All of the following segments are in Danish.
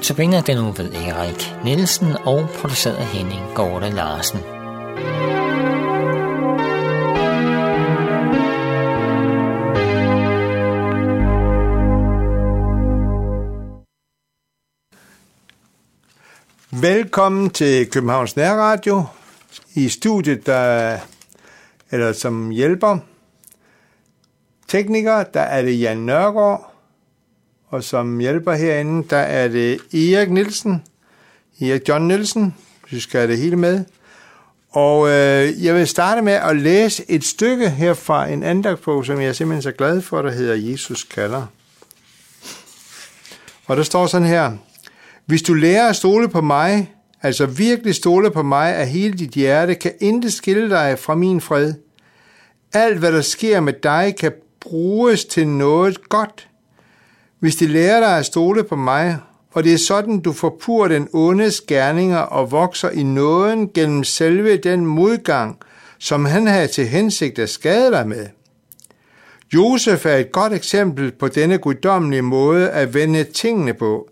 Notabene den nu ved Erik Nielsen og produceret Henning Gorte Larsen. Velkommen til Københavns Nærradio. I studiet, der, eller som hjælper tekniker, der er det Jan Nørgaard, og som hjælper herinde, der er det Erik Nielsen, Erik John Nielsen, hvis vi skal have det hele med. Og øh, jeg vil starte med at læse et stykke her fra en andagtbog, som jeg er simpelthen så glad for, der hedder Jesus kalder. Og der står sådan her, hvis du lærer at stole på mig, altså virkelig stole på mig af hele dit hjerte, kan intet skille dig fra min fred. Alt, hvad der sker med dig, kan bruges til noget godt. Hvis de lærer dig at stole på mig, og det er sådan, du forpurer den ondes gerninger og vokser i nåden gennem selve den modgang, som han havde til hensigt at skade dig med. Josef er et godt eksempel på denne guddommelige måde at vende tingene på.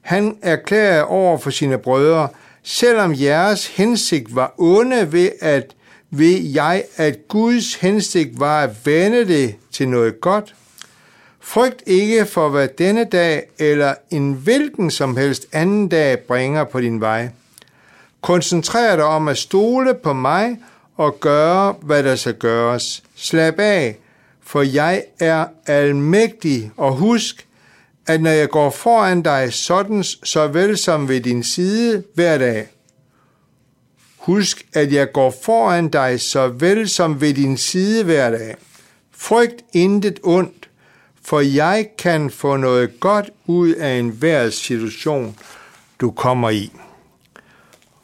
Han erklærer over for sine brødre, selvom jeres hensigt var onde ved at ved jeg, at Guds hensigt var at vende det til noget godt. Frygt ikke for, hvad denne dag eller en hvilken som helst anden dag bringer på din vej. Koncentrer dig om at stole på mig og gøre, hvad der skal gøres. Slap af, for jeg er almægtig, og husk, at når jeg går foran dig sådan såvel som ved din side hver dag, husk, at jeg går foran dig såvel som ved din side hver dag. Frygt intet ondt, for jeg kan få noget godt ud af enhver situation, du kommer i.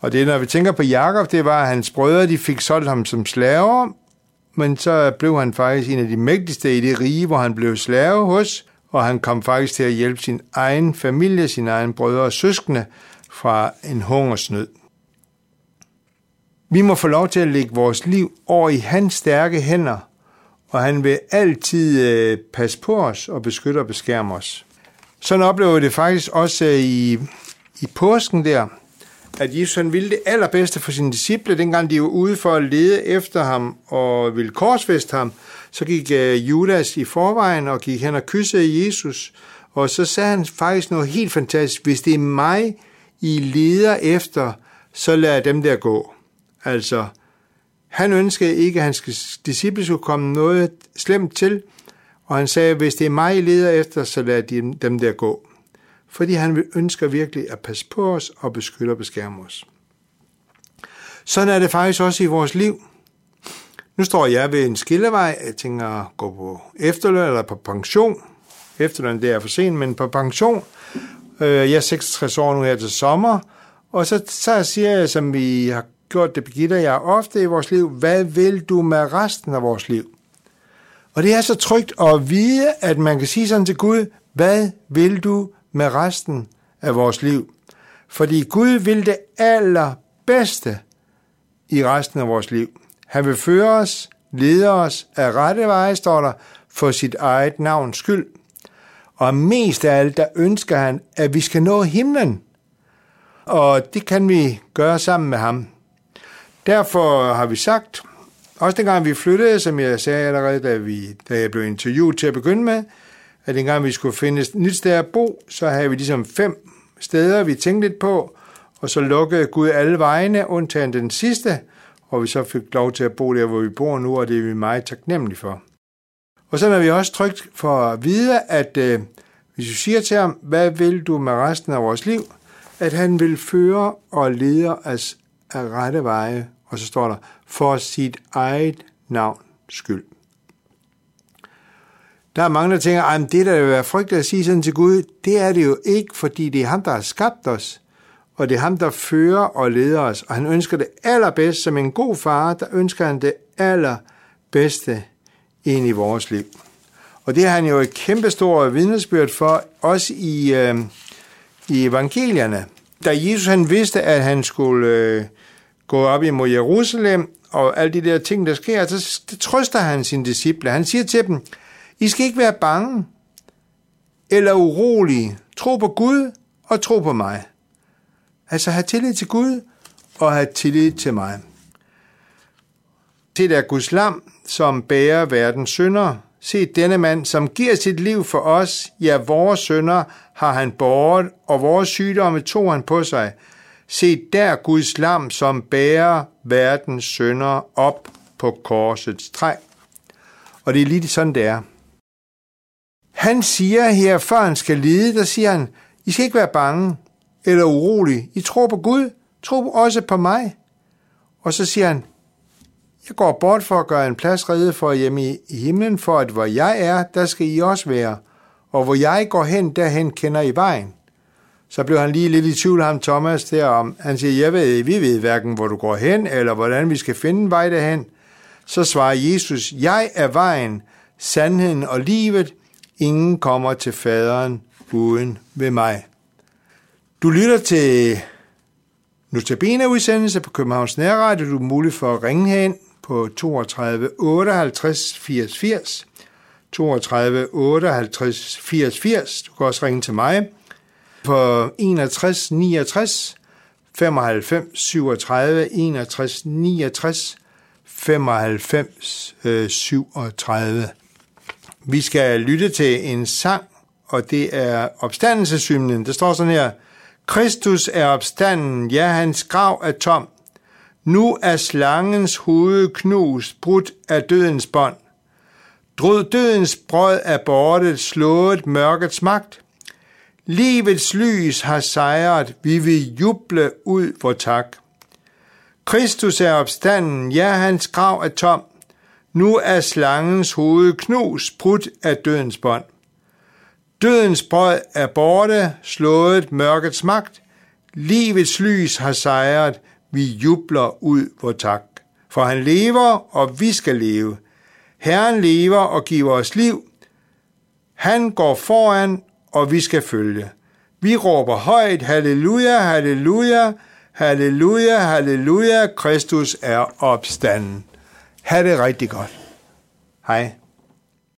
Og det, når vi tænker på Jakob, det var, at hans brødre de fik solgt ham som slaver, men så blev han faktisk en af de mægtigste i det rige, hvor han blev slave hos, og han kom faktisk til at hjælpe sin egen familie, sin egen brødre og søskende fra en hungersnød. Vi må få lov til at lægge vores liv over i hans stærke hænder, og han vil altid øh, passe på os og beskytte og beskærme os. Sådan oplever vi det faktisk også øh, i, i påsken der, at Jesus han ville det allerbedste for sine disciple, dengang de var ude for at lede efter ham og ville korsfeste ham, så gik øh, Judas i forvejen og gik hen og kyssede Jesus, og så sagde han faktisk noget helt fantastisk, hvis det er mig, I leder efter, så lad dem der gå. Altså, han ønskede ikke, at hans disciple skulle komme noget slemt til, og han sagde, hvis det er mig, I leder efter, så lad dem der gå. Fordi han ønsker virkelig at passe på os og beskytte og beskærme os. Sådan er det faktisk også i vores liv. Nu står jeg ved en skillevej, jeg tænker at gå på efterløn eller på pension. Efterløn det er for sent, men på pension. Øh, jeg er 66 år nu her til sommer, og så, så siger jeg, som vi har gjort det, Birgitte og jeg, ofte i vores liv, hvad vil du med resten af vores liv? Og det er så trygt at vide, at man kan sige sådan til Gud, hvad vil du med resten af vores liv? Fordi Gud vil det allerbedste i resten af vores liv. Han vil føre os, lede os af rette veje, står der, for sit eget navns skyld. Og mest af alt, der ønsker han, at vi skal nå himlen. Og det kan vi gøre sammen med ham. Derfor har vi sagt, også dengang vi flyttede, som jeg sagde allerede, da, vi, da jeg blev interviewet til at begynde med, at dengang vi skulle finde et nyt sted at bo, så havde vi ligesom fem steder, vi tænkte lidt på, og så lukkede Gud alle vejene, undtagen den sidste, og vi så fik lov til at bo der, hvor vi bor nu, og det er vi meget taknemmelige for. Og så er vi også trygt for at vide, at øh, hvis du siger til ham, hvad vil du med resten af vores liv, at han vil føre og lede os af rette veje, og så står der, for sit eget navn skyld. Der er mange, der tænker, at det der vil være frygteligt at sige sådan til Gud, det er det jo ikke, fordi det er ham, der har skabt os, og det er ham, der fører og leder os, og han ønsker det allerbedste. Som en god far, der ønsker han det allerbedste ind i vores liv. Og det har han jo et kæmpestort vidnesbyrd for, også i, øh, i evangelierne. Da Jesus han vidste, at han skulle øh, gå op imod Jerusalem, og alle de der ting, der sker, så det trøster han sine disciple. Han siger til dem, I skal ikke være bange eller urolige. Tro på Gud og tro på mig. Altså have tillid til Gud og have tillid til mig. Se der Guds lam, som bærer verdens synder. Se denne mand, som giver sit liv for os. Ja, vores synder har han båret, og vores sygdomme tog han på sig. Se der Guds lam, som bærer verdens synder op på korsets træ. Og det er lige sådan, det er. Han siger her, før han skal lide, der siger han, I skal ikke være bange eller urolig. I tror på Gud. Tro også på mig. Og så siger han, jeg går bort for at gøre en plads rede for hjemme i himlen, for at hvor jeg er, der skal I også være. Og hvor jeg går hen, derhen kender I vejen. Så blev han lige lidt i tvivl, ham Thomas, der om, han siger, jeg ved, vi ved hverken, hvor du går hen, eller hvordan vi skal finde vej derhen. Så svarer Jesus, jeg er vejen, sandheden og livet. Ingen kommer til faderen uden ved mig. Du lytter til Notabene udsendelse på Københavns Nærradio. Du er mulig for at ringe hen på 32 58 80 80. 32 58 80 80. Du kan også ringe til mig på 61 69 95 37 61 69 95 37. Vi skal lytte til en sang, og det er opstandelseshymnen. Der står sådan her, Kristus er opstanden, ja, hans grav er tom. Nu er slangens hoved knust, brudt af dødens bånd. Drød dødens brød er borte, slået mørkets magt. Livets lys har sejret, vi vil juble ud vor tak. Kristus er opstanden, ja, hans grav er tom. Nu er slangens hoved knus, brudt af dødens bånd. Dødens brød er borte, slået mørkets magt. Livets lys har sejret, vi jubler ud vor tak. For han lever, og vi skal leve. Herren lever og giver os liv. Han går foran, og vi skal følge. Vi råber højt, halleluja, halleluja, halleluja, halleluja, Kristus er opstanden. Ha' det rigtig godt. Hej.